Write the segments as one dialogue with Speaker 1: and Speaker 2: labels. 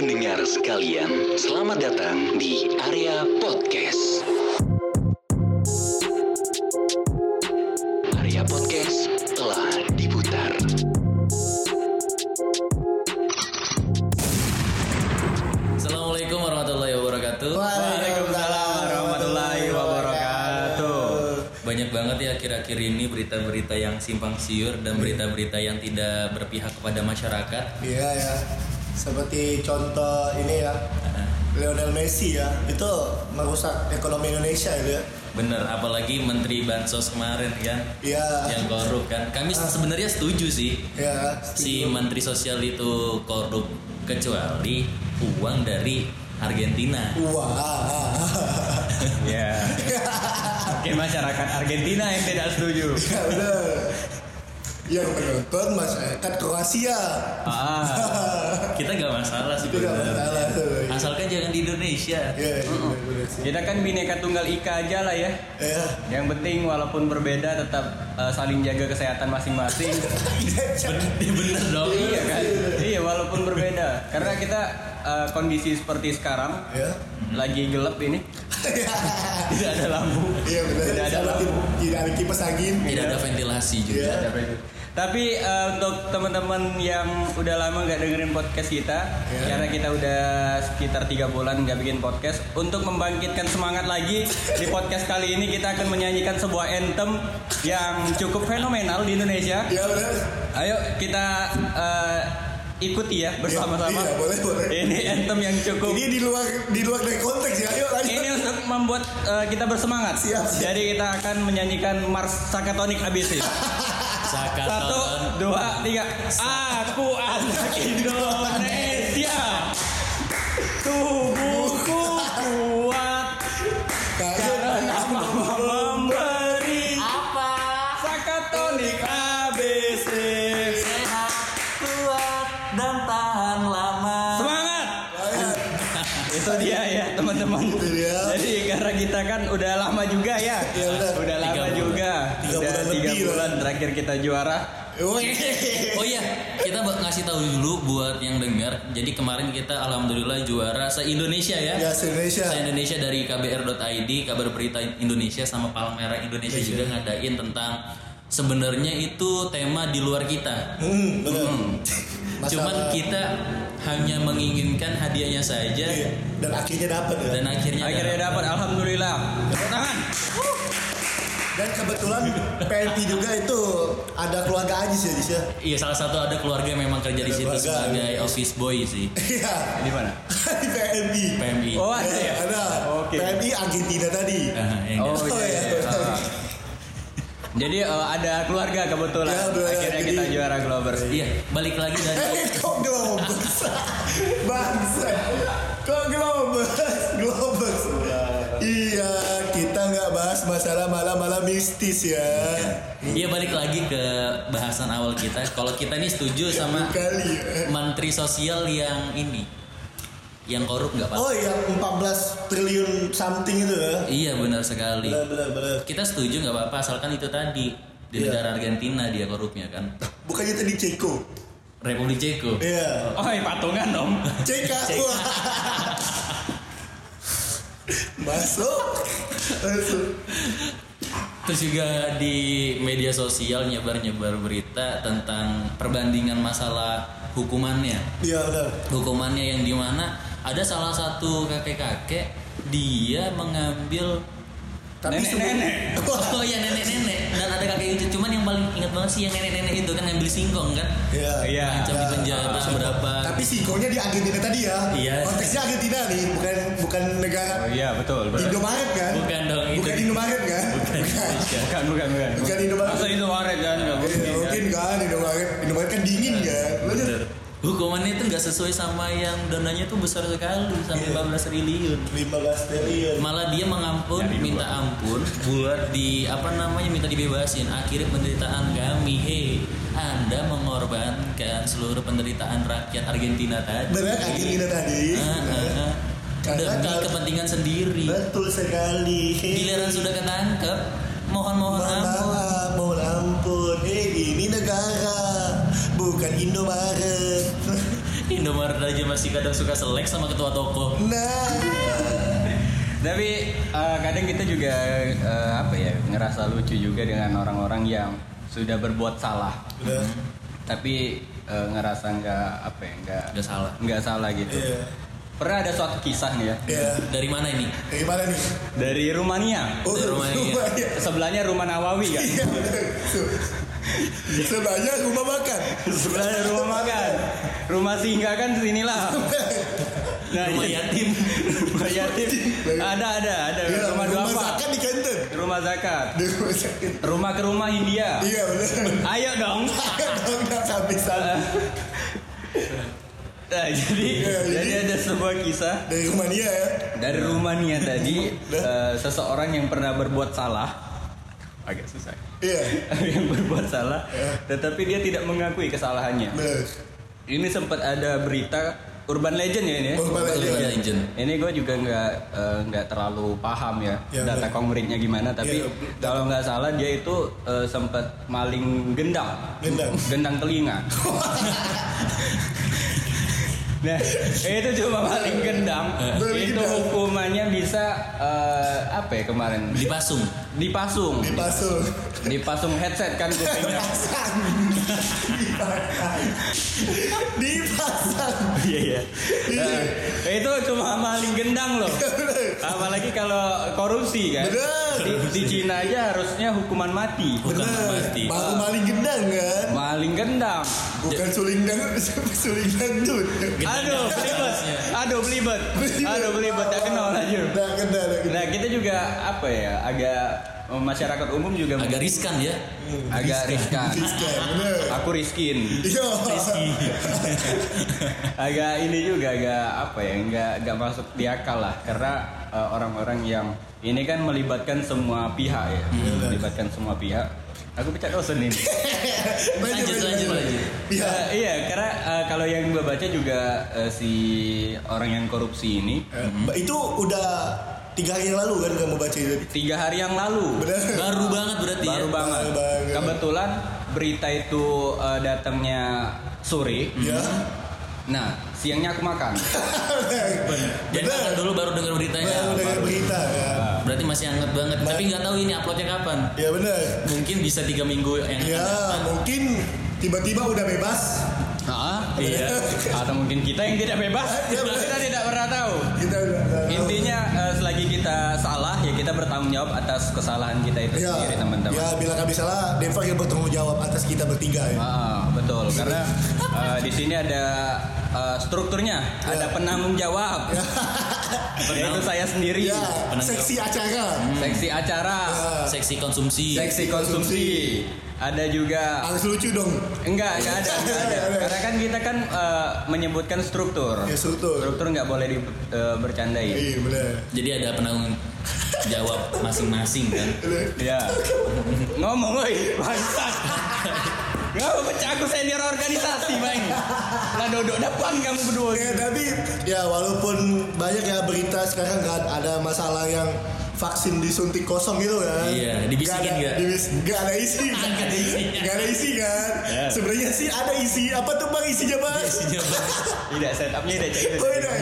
Speaker 1: pendengar sekalian, selamat datang di area podcast. Area podcast telah diputar.
Speaker 2: Assalamualaikum warahmatullahi wabarakatuh.
Speaker 3: Waalaikumsalam warahmatullahi wabarakatuh.
Speaker 2: Banyak banget ya akhir-akhir ini berita-berita yang simpang siur dan berita-berita yang tidak berpihak kepada masyarakat.
Speaker 3: Iya ya. Seperti contoh ini ya. Lionel Messi ya. Itu merusak ekonomi Indonesia itu ya.
Speaker 2: Bener, apalagi Menteri Bansos kemarin kan
Speaker 3: Iya.
Speaker 2: yang korup kan. Kami sebenarnya setuju sih
Speaker 3: Ya.
Speaker 2: si Menteri Sosial itu korup kecuali uang dari Argentina.
Speaker 3: Wah.
Speaker 4: Ya. Mungkin masyarakat Argentina yang tidak setuju.
Speaker 3: Ya. Yang penonton masyarakat Kroasia.
Speaker 4: Ah,
Speaker 2: Kita gak masalah sih
Speaker 3: Itu gak masalah tuh.
Speaker 2: Asalkan jangan di Indonesia.
Speaker 3: Iya, iya, benar sih.
Speaker 4: kita kan bineka tunggal ika aja lah ya.
Speaker 3: Ya.
Speaker 4: Yang penting walaupun berbeda tetap eh, saling jaga kesehatan masing-masing.
Speaker 2: Bener dong.
Speaker 4: iya kan? Iya walaupun berbeda. Karena kita eh, kondisi seperti sekarang
Speaker 3: Ya.
Speaker 4: lagi gelap ini. Tidak ada lampu.
Speaker 3: Iya benar.
Speaker 4: Tidak ada lampu.
Speaker 3: Tidak ada kipas angin.
Speaker 2: Tidak ada ventilasi juga.
Speaker 3: Iya.
Speaker 4: Ada apa itu? Tapi eh, untuk teman-teman yang udah lama nggak dengerin podcast kita,
Speaker 3: Ya.
Speaker 4: karena kita udah sekitar tiga bulan nggak bikin podcast, untuk membangkitkan semangat lagi di podcast kali ini kita akan menyanyikan sebuah anthem yang cukup fenomenal di Indonesia.
Speaker 3: Iya benar.
Speaker 4: Ayo kita eh, ikuti ya bersama-sama.
Speaker 3: Iya, boleh, boleh.
Speaker 4: Ini anthem yang cukup.
Speaker 3: Ini di luar di luar dari konteks ya. Ayo lanjut.
Speaker 4: Ini untuk membuat eh, kita bersemangat.
Speaker 3: Siap, siap.
Speaker 4: Jadi kita akan menyanyikan Mars Sakatonik ABC. Satu, dua, tiga. Aku anak Indonesia. Tubuhku kan udah lama juga ya.
Speaker 3: Iya, benar.
Speaker 4: Udah lama
Speaker 2: Tiga
Speaker 4: juga.
Speaker 3: Tiga
Speaker 4: udah
Speaker 3: bulan
Speaker 4: tiga
Speaker 3: lebih
Speaker 4: bulan
Speaker 3: lah.
Speaker 4: terakhir kita juara.
Speaker 3: Wih.
Speaker 2: Oh iya, kita ngasih tahu dulu buat yang dengar. Jadi kemarin kita alhamdulillah juara se Indonesia ya.
Speaker 3: Ya, se-Indonesia.
Speaker 2: Se Indonesia dari KBR.id, kabar berita Indonesia sama Palang Merah Indonesia juga ngadain tentang sebenarnya itu tema di luar kita.
Speaker 3: Hmm, benar.
Speaker 2: Hmm. Cuman kita hanya menginginkan hadiahnya saja
Speaker 3: Iya. Dan akhirnya dapat ya.
Speaker 2: dan akhirnya
Speaker 4: Akhirnya dapat alhamdulillah. Tepuk tangan.
Speaker 3: Dan kebetulan PNP juga itu ada keluarga Ajis ya, Jis ya.
Speaker 2: Iya salah satu ada keluarga yang memang kerja di
Speaker 3: Ada keluarga.
Speaker 2: sebagai office boy sih.
Speaker 3: Iya.
Speaker 4: Di mana?
Speaker 3: di PNP.
Speaker 2: PMI.
Speaker 4: Oh ada ya.
Speaker 3: Ada.
Speaker 4: Oke.
Speaker 3: PNP Argentina tadi.
Speaker 2: Yang
Speaker 4: Oh
Speaker 3: Oh,
Speaker 4: iya.
Speaker 3: iya.
Speaker 4: iya. Jadi eh, ada keluarga kebetulan.
Speaker 3: Ya, betul.
Speaker 4: Akhirnya
Speaker 3: Jadi-
Speaker 4: kita juara Globers.
Speaker 2: Iya, balik lagi dari
Speaker 3: Eh, kok Globus? Bangsa. Kok Globus? Globus. Iya, kita nggak bahas masalah malam-malam mistis ya.
Speaker 2: Iya balik lagi ke bahasan awal kita. Kalau kita ini setuju sama
Speaker 3: Kali.
Speaker 2: menteri sosial yang ini, yang korup nggak pak?
Speaker 3: Oh, yang 14 triliun something itu ya.
Speaker 2: Iya benar sekali.
Speaker 3: Benar, benar, benar.
Speaker 2: Kita setuju nggak apa-apa, asalkan itu tadi di
Speaker 3: Iya.
Speaker 2: negara Argentina dia korupnya kan.
Speaker 3: Bukannya tadi Ceko.
Speaker 2: Republik Ceko.
Speaker 3: Iya.
Speaker 4: Oh, iya, patungan dong.
Speaker 3: Ceka.
Speaker 2: Ceka.
Speaker 3: Masuk. Masuk.
Speaker 2: Terus juga di media sosial nyebar-nyebar berita tentang perbandingan masalah hukumannya.
Speaker 3: Iya benar.
Speaker 2: hukumannya yang di mana ada salah satu kakek-kakek dia mengambil
Speaker 3: Tapi
Speaker 4: Nenek-nenek.
Speaker 3: sebelum-
Speaker 2: oh ya nenek-nenek dan ada kakek itu cuman yang paling ingat banget sih yang nenek-nenek itu kan ngambil singkong kan
Speaker 3: Iya.
Speaker 4: Iya.
Speaker 2: ancam di penjara berapa
Speaker 3: Tapi singkongnya di Argentina tadi ya.
Speaker 2: Iya.
Speaker 3: Konteksnya Argentina nih, bukan bukan negara
Speaker 4: Oh iya betul. betul.
Speaker 3: Indomaret kan?
Speaker 2: Bukan dong, itu.
Speaker 3: Bukan Indomaret kan?
Speaker 2: Bukan.
Speaker 4: Bukan bukan bukan.
Speaker 3: Bukan Indomaret.
Speaker 4: Masa Indomaret kan nggak
Speaker 3: Eh,
Speaker 4: mungkin.
Speaker 3: mungkin
Speaker 4: kan?
Speaker 3: Indomaret. Indomaret kan dingin kan? Lanjut.
Speaker 2: Hukumannya itu nggak sesuai sama yang dananya tuh besar sekali sampai
Speaker 3: Iya.
Speaker 2: 15 triliun
Speaker 3: 15 triliun.
Speaker 2: malah dia mengampun
Speaker 4: Nyari
Speaker 2: minta ampun buat di apa namanya minta dibebasin akhir penderitaan kami hei anda mengorbankan seluruh penderitaan rakyat Argentina tadi
Speaker 3: Benar Argentina tadi.
Speaker 2: Ah, ah, ah.
Speaker 3: Karena
Speaker 2: demi
Speaker 3: kalau-
Speaker 2: kepentingan sendiri
Speaker 3: Betul sekali.
Speaker 2: giliran sudah ketangkep mohon mohon
Speaker 3: Mohon
Speaker 2: ampun
Speaker 3: maaf, mohon ampun. Eh, ini negara, bukan Indomaret.
Speaker 2: Indomaret aja masih kadang suka selek sama ketua toko.
Speaker 3: Nah,
Speaker 4: Tapi eh, kadang kita juga eh, apa ya ngerasa lucu juga dengan orang-orang yang sudah berbuat salah,
Speaker 3: udah.
Speaker 4: tapi eh, ngerasa nggak apa ya nggak
Speaker 2: Gak salah.
Speaker 4: nggak salah gitu.
Speaker 3: Iya.
Speaker 4: Pernah ada suatu kisah nih ya
Speaker 3: Iya.
Speaker 2: Dari mana ini?
Speaker 3: Dari mana nih?
Speaker 4: dari Rumania.
Speaker 3: Oh,
Speaker 2: Dari Rumania.
Speaker 3: Rumania.
Speaker 4: Sebelahnya rumah Nawawi kan.
Speaker 3: Iya. Sebelahnya rumah makan.
Speaker 4: Sebelahnya rumah makan. Rumah singgah kan sinilah. Nah,
Speaker 2: Rumah
Speaker 4: jadi-
Speaker 2: yatim.
Speaker 4: rumah yatim. Ada ada ada
Speaker 3: Iya,
Speaker 4: rumah dua
Speaker 3: rumah zakat di Kenten.
Speaker 4: Rumah zakat.
Speaker 3: Di rumah zakat.
Speaker 4: Rumah ke rumah India.
Speaker 3: Iya benar.
Speaker 4: Ayo dong.
Speaker 3: Dong nggak sampai sana.
Speaker 4: Nah, jadi
Speaker 3: Iya,
Speaker 4: jadi
Speaker 3: jadi-
Speaker 4: ada sebuah kisah
Speaker 3: Dari Rumania ya.
Speaker 4: dari Rumania tadi eh, seseorang yang pernah berbuat salah agak susah
Speaker 3: Iya.
Speaker 4: yang berbuat salah tetapi dia tidak mengakui kesalahannya
Speaker 3: Benar.
Speaker 4: ini sempat ada berita urban legend ya ini ya?
Speaker 3: Urban legend.
Speaker 2: Legend.
Speaker 4: ini gue juga nggak eh, nggak terlalu paham ya,
Speaker 3: Ya,
Speaker 4: data
Speaker 3: benar.
Speaker 4: konkretnya gimana tapi
Speaker 3: Ya,
Speaker 4: kalau nggak salah dia itu eh, sempat maling gendang
Speaker 3: Gendang.
Speaker 4: gendang telinga Nah, itu cuma maling gendang. Itu hukumannya bisa eh, apa ya kemarin?
Speaker 2: Dipasung.
Speaker 4: Dipasung.
Speaker 3: Dipasung.
Speaker 4: Dipasung headset kan kupingnya.
Speaker 3: Dipasang. Dipasang. Dipasang.
Speaker 4: Iya iya. Nah, itu cuma maling gendang loh. Apalagi kalau korupsi kan.
Speaker 3: Bener.
Speaker 4: Di, di Cina aja harusnya hukuman mati.
Speaker 2: Bukan
Speaker 3: Benar.
Speaker 2: mati.
Speaker 3: Baru maling gendang kan?
Speaker 4: Maling gendang.
Speaker 3: Bukan suling dan suling dangdut.
Speaker 4: Aduh, belibet. Aduh, belibet. Aduh, belibet. Tak kenal aja.
Speaker 3: Nah, kena, nah.
Speaker 4: Nah, kita juga apa ya? Agak masyarakat umum juga
Speaker 2: Agak riskan ya.
Speaker 4: agak riskan.
Speaker 3: Riskan, bener.
Speaker 4: Aku riskin.
Speaker 3: Iya.
Speaker 4: agak ini juga agak apa ya? Enggak enggak masuk di akal lah karena eh, orang-orang yang ini kan melibatkan semua pihak ya. Melibatkan semua pihak. Aku pecat dosen ini.
Speaker 2: Lanjut, lanjut, lanjut.
Speaker 3: Iya.
Speaker 4: Eh, iya, karena eh, kalau yang gue baca juga eh, si orang yang korupsi ini
Speaker 3: Eh, Itu udah tiga hari yang lalu kan kamu baca itu?
Speaker 4: tiga hari yang lalu
Speaker 3: Bener.
Speaker 2: Baru banget berarti
Speaker 4: baru
Speaker 2: ya.
Speaker 4: banget.
Speaker 3: Baru banget.
Speaker 4: Kebetulan berita itu eh, datangnya sore.
Speaker 3: Ya.
Speaker 4: Nah, siangnya aku makan.
Speaker 2: Jadi makan dulu baru dengar beritanya.
Speaker 3: Baru dengar berita ya.
Speaker 2: Berarti masih hangat banget. Tapi nggak tahu ini uploadnya kapan.
Speaker 3: Ya benar.
Speaker 2: Mungkin bisa tiga minggu yang
Speaker 3: Ya mungkin tiba-tiba udah bebas.
Speaker 4: Ah,
Speaker 2: Iya.
Speaker 4: atau mungkin kita yang tidak bebas.
Speaker 3: Iya, benar.
Speaker 4: kita tidak pernah tahu.
Speaker 3: Kita udah udah tahu.
Speaker 4: Intinya eh, selagi kita salah ya kita bertanggung jawab atas kesalahan kita itu
Speaker 3: ya,
Speaker 4: sendiri teman-teman.
Speaker 3: Ya bila kami salah, Deva yang bertanggung jawab atas kita bertiga ya.
Speaker 4: Ah, betul karena eh, di sini ada eh, strukturnya,
Speaker 3: Ya.
Speaker 4: ada penanggung jawab. Yaitu saya sendiri.
Speaker 3: Ya,
Speaker 2: Penanggung
Speaker 3: seksi acara.
Speaker 4: Seksi acara,
Speaker 3: Ya.
Speaker 2: Seksi konsumsi.
Speaker 4: seksi konsumsi. Ada juga
Speaker 3: Harus lucu dong.
Speaker 4: enggak, enggak ada, enggak ada. Karena kan kita kan eh, menyebutkan struktur.
Speaker 3: Ya struktur.
Speaker 4: Struktur nggak boleh dibercandai.
Speaker 3: Iya benar.
Speaker 2: Jadi ada penanggung jawab masing-masing kan.
Speaker 4: Ya. Ngomong woi, bangsat. Ngapa pecah aku senior organisasi main. Lah duduk depan kamu berdua.
Speaker 3: Ya tapi ya walaupun banyak ya berita sekarang kan ada masalah yang vaksin disuntik kosong gitu kan.
Speaker 2: Iya, dibisikin
Speaker 3: Nggak ada-
Speaker 2: nggak
Speaker 3: ada isi. kan?
Speaker 2: Nggak ada isinya.
Speaker 3: Nggak ada isi kan.
Speaker 4: Ya.
Speaker 3: Sebenarnya sih ada isi. Apa tuh bang isinya bang?
Speaker 2: Isinya apa?
Speaker 4: Tidak setupnya tidak cek.
Speaker 3: Oh iya.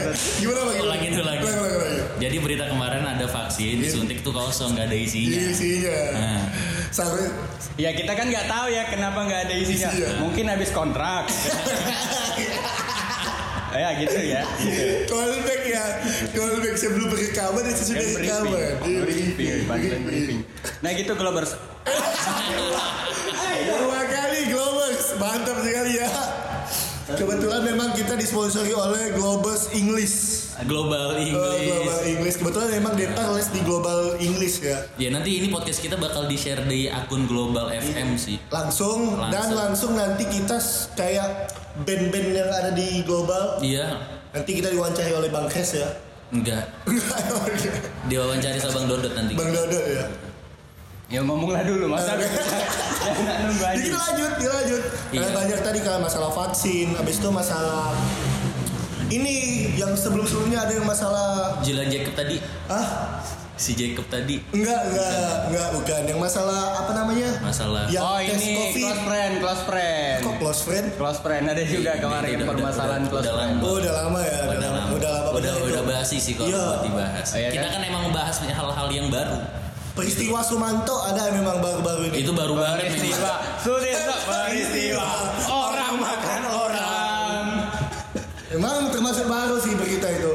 Speaker 3: Gimana bang?
Speaker 2: Ulangi, ulangi.
Speaker 3: Ulang, ulang, ulang.
Speaker 2: Jadi berita kemarin ada vaksin disuntik tuh kosong nggak ada isinya.
Speaker 3: Isinya.
Speaker 2: Nah.
Speaker 3: Sampai
Speaker 4: Ya kita kan nggak tahu ya kenapa nggak ada isinya.
Speaker 3: Isinya.
Speaker 4: Mungkin habis kontrak. ya gitu ya. Gitu.
Speaker 3: callback ya. Callback sebelum rekaman dan sesudah
Speaker 4: Kan
Speaker 3: rekaman.
Speaker 4: briefing,
Speaker 3: Iya,
Speaker 4: briefing, briefing. Nah gitu Globers.
Speaker 3: Dua kali Globus, mantap sekali ya. Kebetulan memang kita disponsori oleh Globus English.
Speaker 2: Global
Speaker 3: Oh,
Speaker 2: English.
Speaker 3: Global English. Kebetulan memang Deta les di Global English ya.
Speaker 2: Ya nanti ini podcast kita bakal di share di akun Global FM sih.
Speaker 3: Langsung, dan
Speaker 2: Langsung.
Speaker 3: langsung nanti kita kayak band-band yang ada di Global.
Speaker 2: Iya,
Speaker 3: Nanti kita diwawancari oleh Bang Kes ya.
Speaker 2: enggak. Diwawancara sama Bang Dodot nanti.
Speaker 3: Bang Dodo ya.
Speaker 4: Ya ngomonglah dulu masa jangan nunggu
Speaker 3: Jadi
Speaker 4: aja.
Speaker 3: kita lanjut, kita lanjut. Karena
Speaker 2: Iya.
Speaker 3: banyak tadi kan masalah vaksin, habis itu masalah ini yang sebelum-sebelumnya ada yang masalah
Speaker 2: Jilan Jacob tadi
Speaker 3: ah
Speaker 2: si Jacob tadi
Speaker 3: Enggak, enggak, enggak, bukan. Yang masalah apa namanya?
Speaker 2: masalah
Speaker 3: Yang
Speaker 4: oh ini
Speaker 3: COVID.
Speaker 4: close friend, close friend.
Speaker 3: Kok close friend?
Speaker 4: Close friend ada juga kemarin
Speaker 2: Udah- udah-
Speaker 4: permasalahan
Speaker 2: udah-
Speaker 4: close
Speaker 2: udah
Speaker 4: friend.
Speaker 2: lama.
Speaker 3: Oh, udah lama ya, udah,
Speaker 2: udah
Speaker 3: lama, udah lama
Speaker 2: udah
Speaker 3: bener
Speaker 2: udah
Speaker 3: itu.
Speaker 2: basi sih kalau
Speaker 3: Iya.
Speaker 2: buat dibahas
Speaker 4: Oh, iya
Speaker 2: kita
Speaker 4: kan?
Speaker 2: kan emang membahas hal-hal yang baru
Speaker 3: Peristiwa Sumanto ada memang baru-baru ini.
Speaker 2: itu baru banget
Speaker 4: Peristiwa, sulit peristiwa. Orang makan.
Speaker 3: Emang termasuk baru sih berita itu.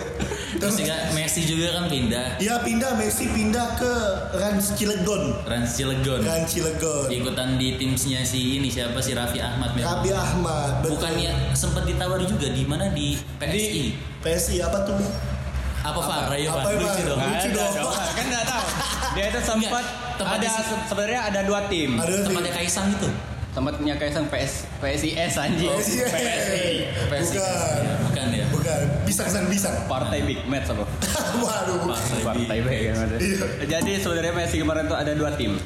Speaker 2: terus juga Messi juga kan pindah
Speaker 3: ya pindah Messi pindah ke Rans Cilegon.
Speaker 2: Rans Cilegon
Speaker 3: Rans Cilegon.
Speaker 2: ikutan di timsnya si ini siapa si Raffi Ahmad memang.
Speaker 3: Rabi Ahmad. betul.
Speaker 2: bukannya sempat ditawari juga di mana di PSI
Speaker 3: PSI apa tuh?
Speaker 2: apa Far ayo
Speaker 3: Apa,
Speaker 2: Far
Speaker 3: Pak?
Speaker 2: lucu dong
Speaker 3: Lucu dong.
Speaker 4: Kan enggak tahu. Dia itu sempat ada
Speaker 2: di
Speaker 4: sebenarnya ada dua tim.
Speaker 3: Ada
Speaker 2: tempatnya Kaisang itu
Speaker 4: Tempatnya Kaisang PS PSIS anjing.
Speaker 3: PSI.
Speaker 2: PSI
Speaker 3: Bukan.
Speaker 2: Ya.
Speaker 3: Bisang sang bisang.
Speaker 4: Partai Big Match apa?
Speaker 3: Waduh.
Speaker 4: Partai B kan ada.
Speaker 3: Iya.
Speaker 4: Jadi sebenarnya Messi kemarin tuh ada dua tim.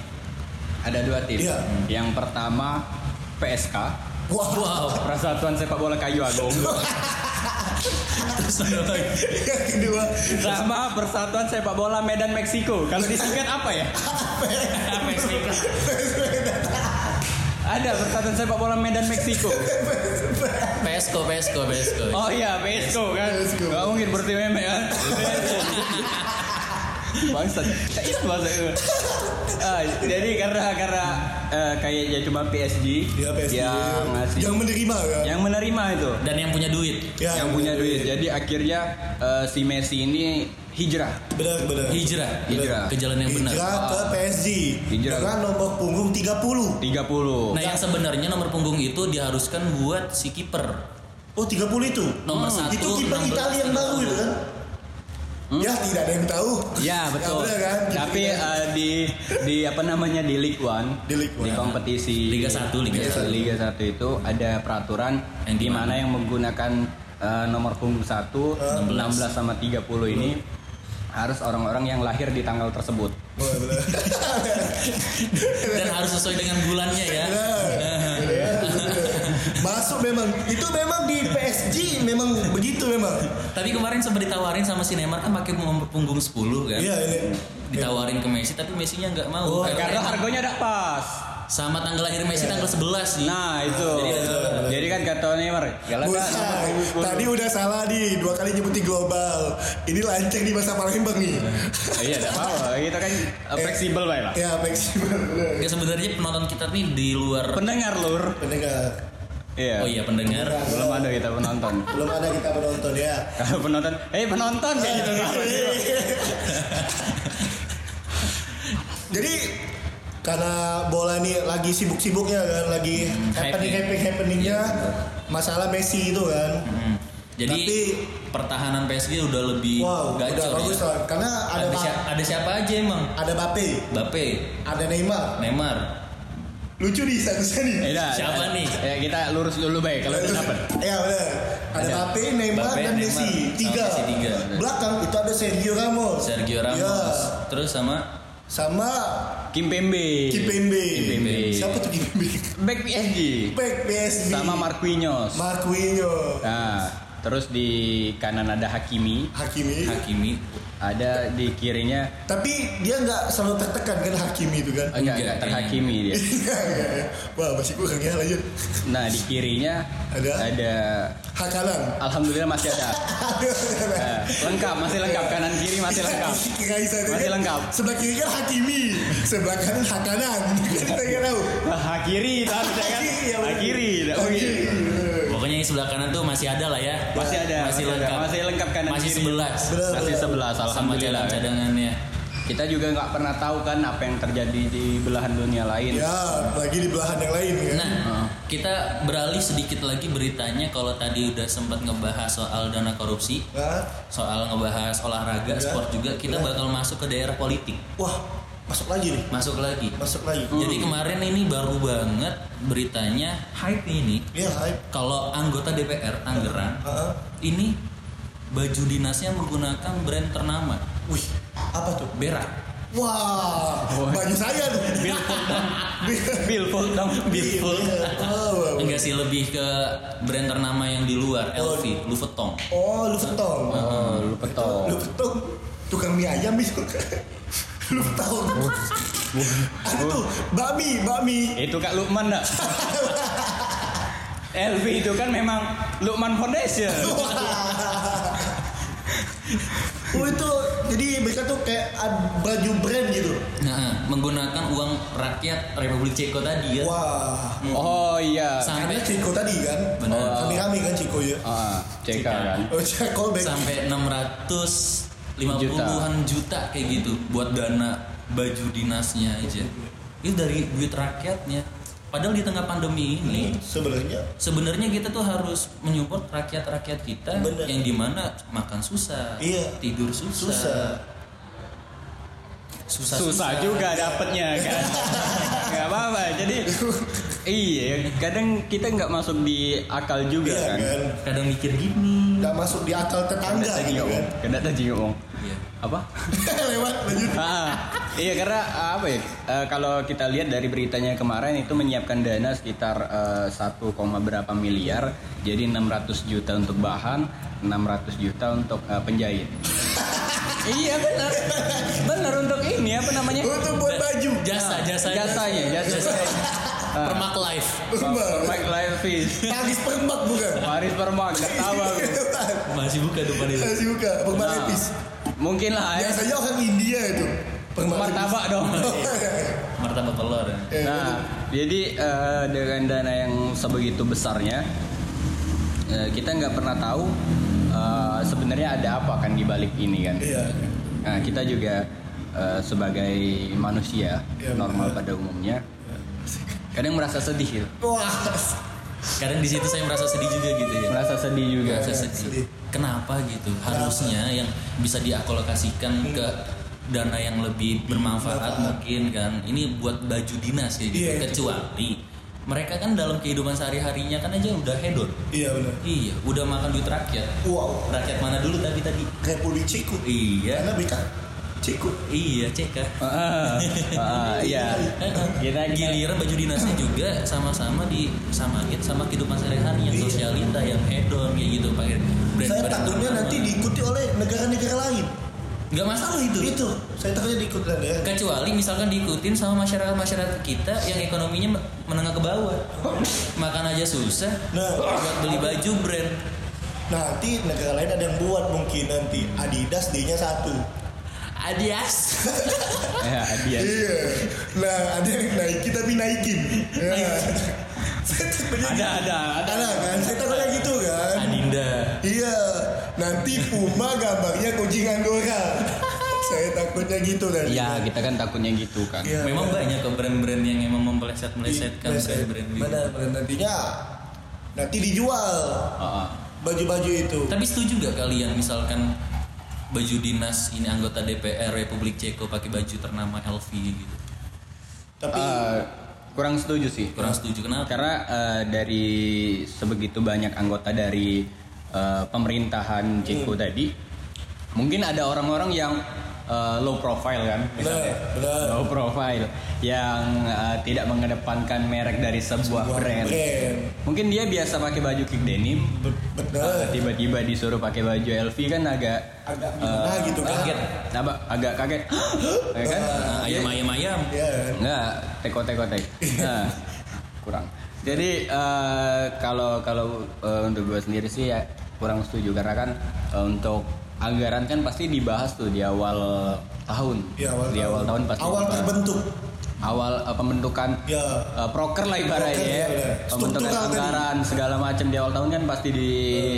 Speaker 4: Ada dua tim.
Speaker 3: Iya.
Speaker 4: Yang pertama PSK,
Speaker 3: Wah.
Speaker 2: wow
Speaker 4: Persatuan Sepak Bola Kayu Agung.
Speaker 2: terus ada lagi
Speaker 3: Yang kedua.
Speaker 4: sama Persatuan Sepak Bola Medan Meksiko. Kalau disingkat apa ya?
Speaker 2: apa sih
Speaker 4: Ada Persatuan Sepak Bola Medan Meksiko.
Speaker 2: Pesko Pesko Pesko
Speaker 4: Oh iya, Pesco kan.
Speaker 3: Pesco.
Speaker 4: Gak mungkin berarti meme kan. Bangsat. Itu bahasa itu. Ah, jadi karena karena eh, kayaknya cuma PSG,
Speaker 3: Ya PSG.
Speaker 4: yang ngasih
Speaker 3: Yang menerima kan?
Speaker 4: yang menerima itu.
Speaker 2: dan yang punya duit
Speaker 3: Ya,
Speaker 4: yang punya duit. Jadi akhirnya eh, si Messi ini hijrah.
Speaker 3: Benar, benar.
Speaker 2: hijrah
Speaker 4: Hijrah.
Speaker 2: ke jalan yang benar
Speaker 3: Hijrah ke PSG.
Speaker 4: Hijrah.
Speaker 3: Dengan nomor punggung 30.
Speaker 4: 30.
Speaker 2: nah yang sebenarnya nomor punggung itu diharuskan buat si kiper
Speaker 3: Oh 30 itu?
Speaker 2: Nomor
Speaker 3: Hmm,
Speaker 2: satu,
Speaker 3: Itu kiper
Speaker 2: 16,
Speaker 3: Italia yang baru itu kan? Ya tidak ada yang tahu.
Speaker 4: Ya betul.
Speaker 3: benar kan? Kiper
Speaker 4: Tapi eh, di di apa namanya di League One,
Speaker 3: Di League One.
Speaker 4: kompetisi
Speaker 2: Liga 1, Liga
Speaker 4: Liga
Speaker 2: 1.
Speaker 4: Liga 1 itu ada peraturan
Speaker 2: Yang
Speaker 4: di mana yang menggunakan eh, nomor punggung 1, 16 sama 30 ini harus orang-orang yang lahir di tanggal tersebut.
Speaker 2: Dan harus sesuai dengan bulannya ya.
Speaker 3: Masuk memang. Itu memang di PSG memang begitu memang.
Speaker 2: tapi kemarin sempat ditawarin sama si Neymar kan pakai nomor punggung 10 kan
Speaker 3: Iya ini.
Speaker 2: ditawarin ke Messi tapi Messi-nya nggak mau
Speaker 3: Oh,
Speaker 4: Karena
Speaker 2: emang
Speaker 4: harganya tidak pas.
Speaker 2: sama tanggal lahir Messi tanggal 11 sih
Speaker 4: Nah itu.
Speaker 2: Jadi-
Speaker 4: Kata Neymar,
Speaker 3: Bukan.
Speaker 4: 10.
Speaker 3: Tadi udah salah nih, dua kali nyebutin global. Ini lanceng di masa Palembang nih.
Speaker 4: Iya, tidak apa. Kita kan eh, fleksibel baik lah.
Speaker 3: Ya, fleksibel. benar.
Speaker 2: Ya sebenarnya penonton kita nih di luar
Speaker 4: Pendengar lur.
Speaker 3: Pendengar.
Speaker 4: Iya.
Speaker 2: Oh iya pendengar
Speaker 4: Belum ada kita penonton.
Speaker 3: Belum ada kita penonton ya.
Speaker 4: Kalau penonton, eh penonton kayak gitu.
Speaker 3: Jadi karena bola ini lagi sibuk-sibuknya kan, lagi
Speaker 2: Hmm,
Speaker 3: happening happening happeningnya masalah Messi itu kan.
Speaker 2: Hmm. Jadi
Speaker 3: Tapi-
Speaker 2: pertahanan PSG udah lebih
Speaker 3: Wow, udah
Speaker 2: gacor
Speaker 3: bagus
Speaker 2: ya.
Speaker 3: Karena ada
Speaker 2: Ada, siapa, ada siapa aja emang?
Speaker 3: ada Bape,
Speaker 2: Bape,
Speaker 3: ada Neymar.
Speaker 2: Neymar,
Speaker 3: Lucu nih satu nih.
Speaker 4: Eh, dah,
Speaker 2: Siapa
Speaker 4: dah.
Speaker 2: nih?
Speaker 4: Ya kita lurus dulu baik kalau udah dapat.
Speaker 3: Ya benar. Ada
Speaker 2: Ada
Speaker 3: Bape, Neymar
Speaker 2: Bape,
Speaker 3: dan
Speaker 2: Neymar,
Speaker 3: Messi. Tiga.
Speaker 2: Messi tiga.
Speaker 3: Belakang itu ada Sergio Ramos.
Speaker 2: Sergio Ramos,
Speaker 3: Ya.
Speaker 2: terus sama
Speaker 3: Sama
Speaker 4: Kim Pembe.
Speaker 3: Kipembe.
Speaker 4: Kimpembe.
Speaker 3: Siapa tuh Kipembe?
Speaker 4: Back PSG.
Speaker 3: Back PSG.
Speaker 4: Sama Marquinhos.
Speaker 3: Marquinhos.
Speaker 4: Nah, terus di kanan ada Hakimi,
Speaker 3: Hakimi.
Speaker 2: Hakimi.
Speaker 4: ada di kirinya
Speaker 3: Tapi dia nggak selalu tertekan kan Hakimi itu kan?
Speaker 4: enggak,
Speaker 2: Enggak,
Speaker 4: enggak terhakimi dia.
Speaker 3: Iya, iya, iya. Wah masih kurang ya lanjut.
Speaker 4: Nah, di kirinya
Speaker 3: Ada?
Speaker 4: ada
Speaker 3: Hakalan.
Speaker 4: Alhamdulillah masih ada. Eh, lengkap, masih lengkap kanan kiri masih lengkap. Masih lengkap.
Speaker 3: Sebelah kiri kan Hakimi, sebelah kanan Hakanan. Kita nggak tahu.
Speaker 4: Hakiri harusnya kan.
Speaker 3: Hakiri, ya.
Speaker 4: Hakiri,
Speaker 2: sebelah kanan tuh masih ada lah ya.
Speaker 4: Masih ada,
Speaker 2: Masih
Speaker 4: masih ada.
Speaker 2: lengkap.
Speaker 4: Masih lengkap kanan
Speaker 2: Masih sebelas.
Speaker 3: Benar,
Speaker 4: Masih sebelas,
Speaker 2: Sama
Speaker 4: alhamdulillah.
Speaker 2: cadangan cadangannya.
Speaker 4: Kita juga nggak pernah tahu kan apa yang terjadi di belahan dunia lain.
Speaker 3: Ya, lagi di belahan yang lain kan.
Speaker 2: Nah, kita beralih sedikit lagi beritanya kalau tadi udah sempat ngebahas soal dana korupsi, soal ngebahas olahraga,
Speaker 3: Ya.
Speaker 2: sport juga, kita
Speaker 3: Ya.
Speaker 2: bakal masuk ke daerah politik.
Speaker 3: wah masuk lagi nih,
Speaker 2: Masuk lagi.
Speaker 3: masuk lagi.
Speaker 2: Jadi kemarin ini baru banget beritanya hype ini
Speaker 3: Iya, hype.
Speaker 2: kalau anggota DPR Tangerang
Speaker 3: Heeh.
Speaker 2: ini baju dinasnya menggunakan brand ternama
Speaker 3: Wih, apa tuh?
Speaker 2: Berak.
Speaker 3: Wah, baju saya tuh.
Speaker 4: Billfold dong. Billfold dong.
Speaker 2: Billfold.
Speaker 3: Oh,
Speaker 2: Enggak sih lebih ke brand ternama yang di luar LV, Vuitton.
Speaker 3: oh, lu petong.
Speaker 4: Oh. Lu petong.
Speaker 3: tukang mie ayam itu. Lu tahu? Ada tuh bakmi, bakmi.
Speaker 4: Itu Kak Lukman dah. LV itu kan memang Lukman Foundation.
Speaker 3: Oh itu jadi mereka tuh kayak baju brand gitu.
Speaker 2: Nah, menggunakan uang rakyat Republik Ceko tadi ya.
Speaker 3: Wah.
Speaker 4: Oh iya.
Speaker 3: Karena
Speaker 2: Sampai
Speaker 3: Ciko tadi kan.
Speaker 2: Benar.
Speaker 3: Kami-kami kan Ciko ya.
Speaker 4: Ah, CK kan.
Speaker 3: Oh, Ciko back.
Speaker 2: sampai 650-an juta. kayak gitu buat dana baju dinasnya aja. Itu dari duit rakyatnya. Padahal di tengah pandemi ini
Speaker 3: Sebenarnya
Speaker 2: sebenarnya kita tuh harus menyupport rakyat-rakyat kita
Speaker 3: Bener.
Speaker 2: yang di mana makan susah,
Speaker 3: Iya.
Speaker 2: tidur susah,
Speaker 3: susah.
Speaker 2: susah,
Speaker 4: Susah juga dapetnya kan. Gak apa-apa. Jadi iya, kadang kita nggak masuk di akal juga
Speaker 3: Iya
Speaker 4: kan.
Speaker 3: kan.
Speaker 2: Kadang mikir gini.
Speaker 3: Nggak masuk di akal tetangga
Speaker 4: tadi
Speaker 3: gitu kan.
Speaker 4: ngomong. Kena tadi ngomong.
Speaker 2: Iya.
Speaker 4: Apa?
Speaker 3: Lewat lanjut.
Speaker 4: Ah, iya karena ah, apa ya? eh, kalau kita lihat dari beritanya kemarin itu menyiapkan dana sekitar eh, 1, koma berapa miliar. Jadi 600 juta untuk bahan, 600 juta untuk eh, penjahit. iya benar. Benar untuk ini apa namanya?
Speaker 3: Untuk buat baju.
Speaker 2: Jasa, jasa,
Speaker 4: Jasanya, jasa. Ah.
Speaker 2: Permak life.
Speaker 4: Mike Live
Speaker 3: Pagis permak bukan?
Speaker 4: Paris Permak, gak tahu aku.
Speaker 2: Masih buka tuh itu.
Speaker 3: Masih buka, permak
Speaker 4: Nah. Mungkin lah ya.
Speaker 3: Biasanya orang India itu.
Speaker 4: Martabak dong.
Speaker 2: Martabak telur. ya.
Speaker 3: Eh,
Speaker 4: Nah, jadi eh, dengan dana yang sebegitu besarnya, eh, kita nggak pernah tahu eh, sebenarnya ada apa kan di balik ini kan.
Speaker 3: Iya.
Speaker 4: Nah, kita juga eh, sebagai manusia
Speaker 3: Iya,
Speaker 4: normal pada umumnya, kadang merasa sedih, gitu.
Speaker 3: Wah.
Speaker 2: Kadang di situ saya merasa sedih juga gitu ya.
Speaker 4: merasa sedih juga.
Speaker 2: Merasa
Speaker 3: sedih.
Speaker 2: sedih. Kenapa gitu? Harusnya yang bisa diakolokasikan ke dana yang lebih bermanfaat mungkin kan. Ini buat baju dinas kayak gitu.
Speaker 3: Iya, itu.
Speaker 2: Kecuali mereka kan dalam kehidupan sehari-harinya kan aja udah hedon.
Speaker 3: Iya benar.
Speaker 2: Iya, udah makan duit rakyat.
Speaker 3: Wow.
Speaker 2: Rakyat mana dulu tadi tadi?
Speaker 3: Republik Ceko.
Speaker 2: Iya.
Speaker 3: Karena Ceko.
Speaker 2: Iya, cek kan.
Speaker 4: Ah, ah, iya. Kita
Speaker 2: giliran baju dinasnya juga sama-sama disamain sama kehidupan sehari-hari yang
Speaker 3: Iya.
Speaker 2: sosialita yang hedon kayak gitu pakai brand
Speaker 3: Saya takutnya nanti diikuti oleh negara-negara lain.
Speaker 2: nggak masalah itu
Speaker 3: Itu, saya takutnya diikuti ya.
Speaker 2: kecuali misalkan diikutin sama masyarakat masyarakat kita yang ekonominya menengah ke bawah makan aja susah
Speaker 3: Nah.
Speaker 2: buat beli baju brand
Speaker 3: Nanti negara lain ada yang buat mungkin nanti Adidas D-nya satu.
Speaker 2: Adias
Speaker 4: ya, dia.
Speaker 3: Iya. Nah, ada yang naikin tapi naikin. Ya.
Speaker 4: Ada, ada, ada.
Speaker 3: Ada kan? Saya takutnya gitu kan.
Speaker 2: adinda
Speaker 3: Iya. Nanti Puma gambarnya kucing Anggora. Saya takutnya gitu kan.
Speaker 4: Ya, kita kan takutnya gitu kan.
Speaker 3: Iya.
Speaker 2: memang banyak kok brand-brand yang emang mempeleset melesetkan
Speaker 3: Meleset.
Speaker 2: brand-brand gitu.
Speaker 3: Benar, benar. Nantinya nanti dijual
Speaker 4: Ah, ah.
Speaker 3: baju-baju itu.
Speaker 2: Tapi setuju gak kalian misalkan baju dinas ini anggota DPR Republik Ceko pakai baju ternama LV gitu?
Speaker 3: Tapi
Speaker 4: Eh, kurang setuju sih.
Speaker 2: Kurang setuju kenapa?
Speaker 4: Karena eh, dari sebegitu banyak anggota dari eh, pemerintahan Ceko
Speaker 3: Hmm.
Speaker 4: tadi, mungkin ada orang-orang yang eh, low profile kan, misalnya. low profile yang eh, tidak mengedepankan merek dari sebuah,
Speaker 3: Sebuah
Speaker 4: brand.
Speaker 3: brand.
Speaker 4: Mungkin dia biasa pakai baju kick denim, eh, tiba-tiba disuruh pakai baju LV kan agak
Speaker 3: Agak
Speaker 4: eh,
Speaker 3: gitu kan.
Speaker 2: Kaget.
Speaker 4: apa agak kaget, ya kan?
Speaker 2: Nah, ayam ayam ayam.
Speaker 3: Iya kan?
Speaker 4: Enggak, teko teko tek. Nah, kurang. Jadi eh, kalau kalau eh, untuk gue sendiri sih ya kurang setuju karena kan eh, untuk anggaran kan pasti dibahas tuh di awal tahun.
Speaker 3: Di awal
Speaker 4: di awal tahun pasti
Speaker 3: Awal
Speaker 4: dibahas.
Speaker 3: terbentuk.
Speaker 4: awal eh, pembentukan
Speaker 3: Ya.
Speaker 4: eh, proker lah ibaratnya ya.
Speaker 3: ya, ya.
Speaker 4: Pembentukan
Speaker 3: Struktural tadi.
Speaker 4: anggaran segala macam di awal tahun kan pasti di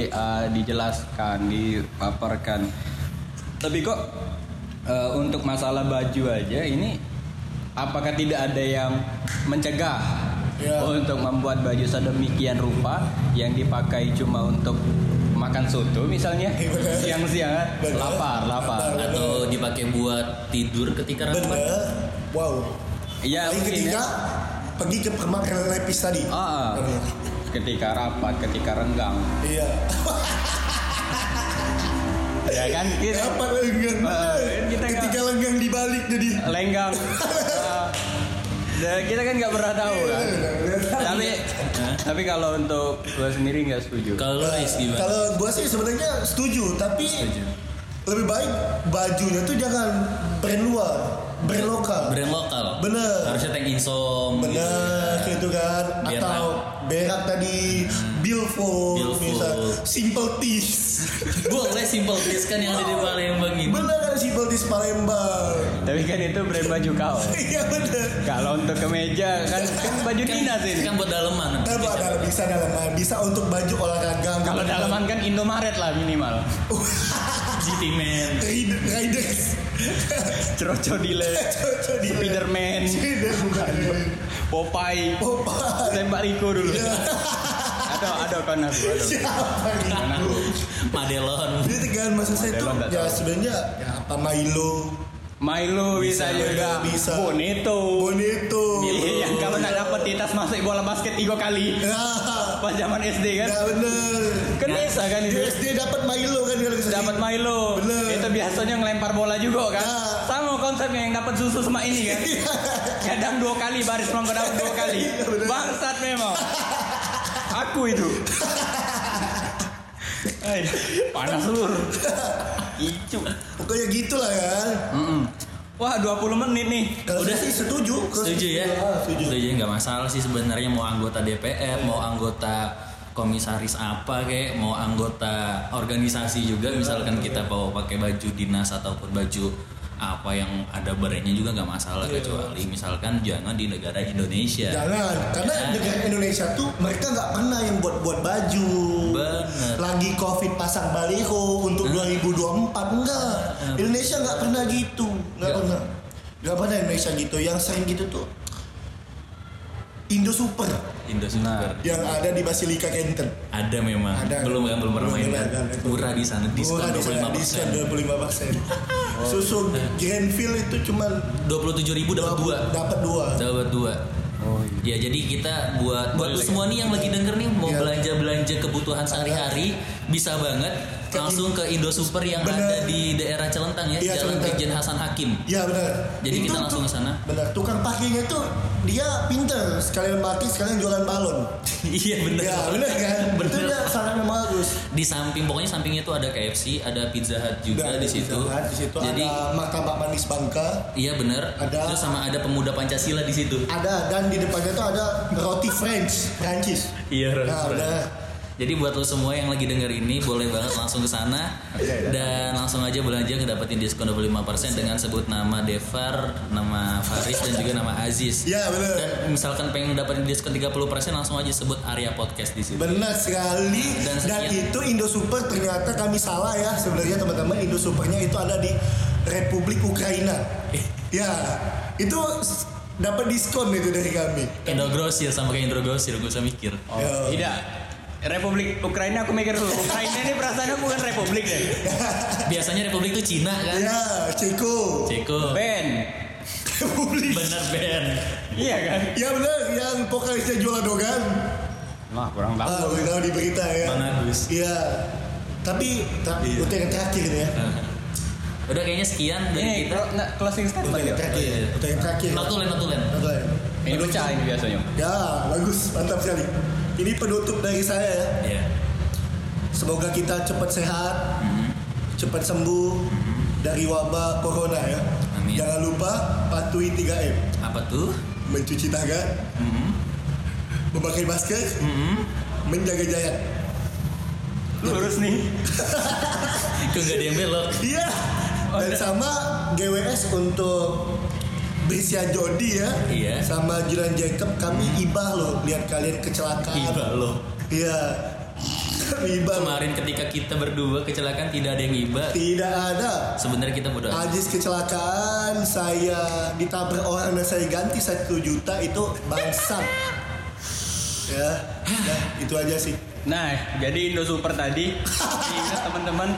Speaker 4: eh, dijelaskan, dipaparkan. Tapi kok eh, untuk masalah baju aja ini apakah tidak ada yang mencegah
Speaker 3: Ya.
Speaker 4: untuk membuat baju sedemikian rupa yang dipakai cuma untuk makan soto misalnya
Speaker 3: Iya,
Speaker 4: siang-siang lapar lapar.
Speaker 2: Atau dipakai buat tidur ketika rapat.
Speaker 3: Wow.
Speaker 4: ya mungkin
Speaker 3: ketiga
Speaker 4: ya.
Speaker 3: pergi ke permak lepis tadi.
Speaker 4: Ah,
Speaker 3: Benar.
Speaker 4: ketika rapat, ketika renggang,
Speaker 3: Iya.
Speaker 4: ya kan kita
Speaker 3: Apa lenggang?
Speaker 4: Ah, kita nggak-
Speaker 3: Ketika lenggang dibalik jadi.
Speaker 4: lenggang. Ah, dan kita kan nggak pernah tahu kan. tapi tapi kalau untuk gue sendiri nggak setuju.
Speaker 2: Kalau Riz gimana?
Speaker 3: Kalau gua sih sebenarnya setuju, tapi
Speaker 2: Setuju.
Speaker 3: lebih baik bajunya tuh jangan brand luar, brand lokal.
Speaker 2: brand lokal
Speaker 3: Bener.
Speaker 2: harusnya tank insom gitu.
Speaker 3: Bener, gitu kan.
Speaker 2: Biar
Speaker 3: Atau berak tadi, Bilfo,
Speaker 2: Bilfo.
Speaker 3: misal, Simple Teas.
Speaker 2: boleh simple please kan yang ada di Palembang ini
Speaker 3: Bener Teas Palembang.
Speaker 4: Tapi kan itu brand baju kau.
Speaker 3: Iya bener.
Speaker 4: Kalau untuk kemeja kan kan baju
Speaker 2: kan,
Speaker 4: dinas ini.
Speaker 2: kan buat daleman
Speaker 3: Kan dalam bisa dalaman, bisa untuk baju olahraga.
Speaker 4: Kalau dalaman kan Indomaret lah minimal.
Speaker 2: GT Man
Speaker 3: Rid- Riders.
Speaker 4: Ceroco dile,
Speaker 3: di
Speaker 4: Spiderman,
Speaker 3: Spider bukan.
Speaker 4: Popeye,
Speaker 3: Popeye.
Speaker 4: tembak Riko dulu. ada ada kan aku.
Speaker 3: Siapa
Speaker 4: aku.
Speaker 2: Madelon
Speaker 3: Jadi kan maksud saya itu ya sebenarnya ya apa Milo,
Speaker 4: Milo bisa,
Speaker 3: Bisa,
Speaker 4: juga.
Speaker 3: bisa.
Speaker 4: Bonito.
Speaker 3: Bonito.
Speaker 4: Iya, yang kalau nggak dapet titas masuk bola basket tiga kali.
Speaker 3: Ya,
Speaker 4: Pas zaman SD kan.
Speaker 3: ya bener.
Speaker 4: Kan bisa kan
Speaker 3: Di
Speaker 4: itu.
Speaker 3: SD dapat Milo kan kalau.
Speaker 4: Dapat Milo.
Speaker 3: Bener.
Speaker 4: Itu biasanya ngelempar bola juga kan.
Speaker 3: Nah.
Speaker 4: Sama konsepnya yang dapat susu sama ini kan. Kadang dua kali baris mangga dapat dua kali.
Speaker 3: Iya.
Speaker 4: Bangsat memang. Aku itu. Ay, panas seluruh. Icu.
Speaker 3: Pokoknya gitulah kan.
Speaker 4: Mm-mm. Wah 20 menit nih.
Speaker 3: Kalau
Speaker 2: Udah.
Speaker 3: sih setuju.
Speaker 2: Setuju ya
Speaker 3: Ah, setuju.
Speaker 2: setuju nggak masalah sih sebenarnya mau anggota DPR mau anggota komisaris apa kayak mau anggota organisasi juga misalkan kita bawa pakai baju dinas ataupun baju apa yang ada brandnya juga nggak masalah
Speaker 3: Iya.
Speaker 2: kecuali misalkan jangan di negara Indonesia
Speaker 3: Jangan, karena
Speaker 2: Ya.
Speaker 3: negara Indonesia tuh mereka nggak pernah yang buat-buat baju.
Speaker 2: Bener.
Speaker 3: Lagi COVID pasang baliho untuk 2024 enggak. Indonesia nggak pernah gitu, nggak pernah. Nggak pernah Indonesia gitu. Yang sering gitu tuh Indo Super
Speaker 2: Indo Super
Speaker 3: yang ada di Basilika Kenten.
Speaker 2: ada memang
Speaker 3: Ada.
Speaker 2: belum kan belum pernah main kan murah di sana diskon
Speaker 3: Murah di sana,
Speaker 2: 25
Speaker 3: diskon 25 persen. Susu Grandfield itu cuma
Speaker 2: dua puluh tujuh ribu dapat dua
Speaker 3: Dapat dua.
Speaker 2: dapat dua
Speaker 4: Oh,
Speaker 2: Ya jadi kita buat buat lu semua nih yang lagi denger nih mau
Speaker 3: Iya.
Speaker 2: belanja belanja kebutuhan sehari-hari bisa banget langsung ke Indo Super yang
Speaker 3: Bener.
Speaker 2: ada di daerah Celentang ya
Speaker 3: Iya,
Speaker 2: Jalan. Brigjen Hasan Hakim.
Speaker 3: Ya benar.
Speaker 2: Jadi kita langsung ke sana.
Speaker 3: Benar. Tukang parkirnya tuh dia pinter sekalian parkir sekalian jualan balon.
Speaker 2: iya bener.
Speaker 3: Ya benar kan.
Speaker 2: Bener.
Speaker 3: Itu dia sangat bagus.
Speaker 2: Di samping pokoknya sampingnya tuh ada KFC, ada Pizza Hut juga di situ.
Speaker 3: Di situ
Speaker 2: Jadi
Speaker 3: ada martabak manis Bangka.
Speaker 2: iya bener.
Speaker 3: Ada.
Speaker 2: Terus sama ada pemuda Pancasila di situ.
Speaker 3: Ada dan di depannya tuh ada roti French, Prancis.
Speaker 2: Iya,
Speaker 3: Nah, udah.
Speaker 2: Jadi buat lo semua yang lagi denger ini boleh banget langsung ke sana dan langsung aja belanja ngedapetin diskon 25% dengan sebut nama Devar, nama Faris dan juga nama Aziz.
Speaker 3: Ya benar.
Speaker 2: Dan misalkan pengen dapetin diskon 30% langsung aja sebut area podcast di situ.
Speaker 3: Benar sekali.
Speaker 2: Dan
Speaker 3: Dan,
Speaker 2: sekian.
Speaker 3: itu Indo Super ternyata kami salah ya sebenarnya teman-teman Indo Supernya itu ada di Republik Ukraina. ya itu dapat diskon itu dari kami.
Speaker 2: Indo Grosir sama kayak Indo Grosir gue usah mikir.
Speaker 4: Oh,
Speaker 3: Ya.
Speaker 4: tidak. Republik Ukraina aku mikir dulu. Ukraina ini perasaan aku bukan republik deh.
Speaker 2: Biasanya Republik itu Cina kan?
Speaker 3: Ya, Ceko.
Speaker 2: Ceko.
Speaker 4: Ben.
Speaker 3: Republik.
Speaker 2: Bener Ben.
Speaker 4: Iya kan?
Speaker 3: Ya benar, yang vokalisnya Jola Dogan.
Speaker 4: Wah, kurang tahu.
Speaker 3: Ah, udah tahu di berita ya.
Speaker 2: Bang Agus.
Speaker 3: Iya. Tapi ta-
Speaker 2: Iya.
Speaker 3: untuk yang terakhir nih ya.
Speaker 2: Udah kayaknya sekian dari
Speaker 4: Ini
Speaker 2: kita.
Speaker 4: nggak, closing
Speaker 3: Untuk
Speaker 4: statement
Speaker 3: yang
Speaker 4: ya.
Speaker 3: terakhir.
Speaker 2: Oh, iya.
Speaker 3: Untuk yang terakhir.
Speaker 2: Notulen, notulen.
Speaker 3: Oke.
Speaker 4: Ini pecah ini biasanya.
Speaker 3: Ya, bagus, mantap sekali. Ini penutup dari saya ya.
Speaker 2: Iya.
Speaker 3: Semoga kita cepat sehat,
Speaker 2: Mhm.
Speaker 3: cepat sembuh dari wabah corona ya.
Speaker 2: Amin.
Speaker 3: Jangan lupa patuhi 3M.
Speaker 2: Apa tuh?
Speaker 3: Mencuci tangan,
Speaker 2: Mhm.
Speaker 3: memakai masker,
Speaker 2: Mhm.
Speaker 3: menjaga jarak.
Speaker 4: Lurus nih.
Speaker 2: Kok gak ada yang belok?
Speaker 3: Iya. Dan sama GWS untuk Brisya Jody ya.
Speaker 2: Iya.
Speaker 3: Sama Jilan Jacob kami ibah loh lihat kalian kecelakaan.
Speaker 2: Iba loh.
Speaker 3: Iya. Ibah. loh.
Speaker 2: Kemarin ketika kita berdua kecelakaan tidak ada yang iba.
Speaker 3: Tidak ada.
Speaker 2: Sebenarnya kita bodoh. amat.
Speaker 3: Ajis kecelakaan, saya ditabrak orang dan saya ganti satu juta itu bangsat. ya, nah, itu aja sih.
Speaker 4: Nah, jadi Indo Super tadi diingat teman-teman,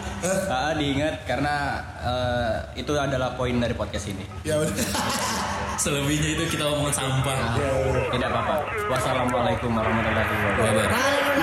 Speaker 4: ah, diingat karena eh, itu adalah poin dari podcast ini.
Speaker 3: Ya udah.
Speaker 2: Selebihnya itu kita ngomongin sampah.
Speaker 4: Tidak apa-apa. Wassalamualaikum warahmatullahi wabarakatuh.